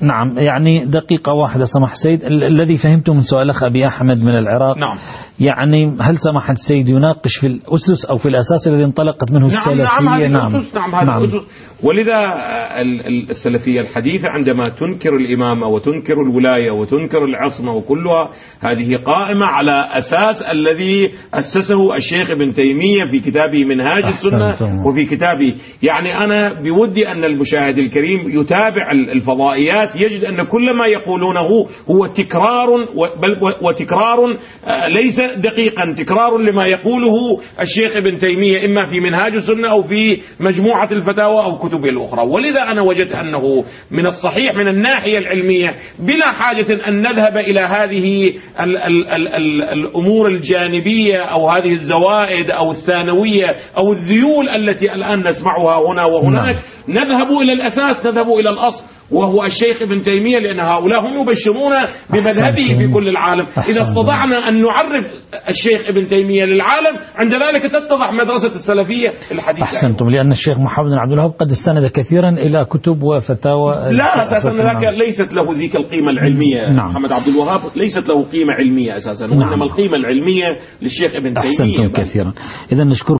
نعم يعني دقيقة واحدة سمح سيد ال- الذي فهمته من سؤال الأخ أبي أحمد من العراق. نعم. يعني هل سماحة السيد يناقش في الأسس أو في الأساس الذي انطلقت منه نعم السلفية؟ نعم. هذه الأسس نعم هذه الأسس. ولذا ال- ال- السلفية الحديثة عندما تنكر الإمامة وتنكر الولاية وتنكر العصمة وكلها هذه قائمة على أساس الذي أسسه الشيخ ابن تيمية في كتابه منهاج السنة. وفي كتابه يعني أنا بودي أن المشاهد الكريم يتابع ال- الفضائيات يجد أن كل ما يقولونه هو تكرار بل وتكرار آه، ليس دقيقا تكرار لما يقوله الشيخ ابن تيمية إما في منهاج السنة أو في مجموعة الفتاوى أو كتبه الأخرى. ولذا أنا وجدت أنه من الصحيح من الناحية العلمية بلا حاجة أن نذهب إلى هذه ال ال ال ال الأمور الجانبية أو هذه الزوائد أو الثانوية أو الذيول التي الآن نسمعها هنا وهناك. نعم. نذهب إلى الأساس نذهب إلى الأصل. وهو الشيخ ابن تيمية لأن هؤلاء هم يبشرون بمذهبه. في كل العالم إذا. استطعنا أن نعرف الشيخ ابن تيمية للعالم عند ذلك تتضح مدرسة السلفية الحديثة أحسنتم لأن الشيخ محمد بن عبد الوهاب قد استند كثيرا إلى كتب وفتاوى لا أساسا نعم. ذاك ليست له ذيك القيمة العلمية نعم. محمد عبد الوهاب ليست له قيمة علمية أساسا نعم. وانما القيمة العلمية للشيخ ابن تيمية أحسنتم. كثيرا إذا نشكر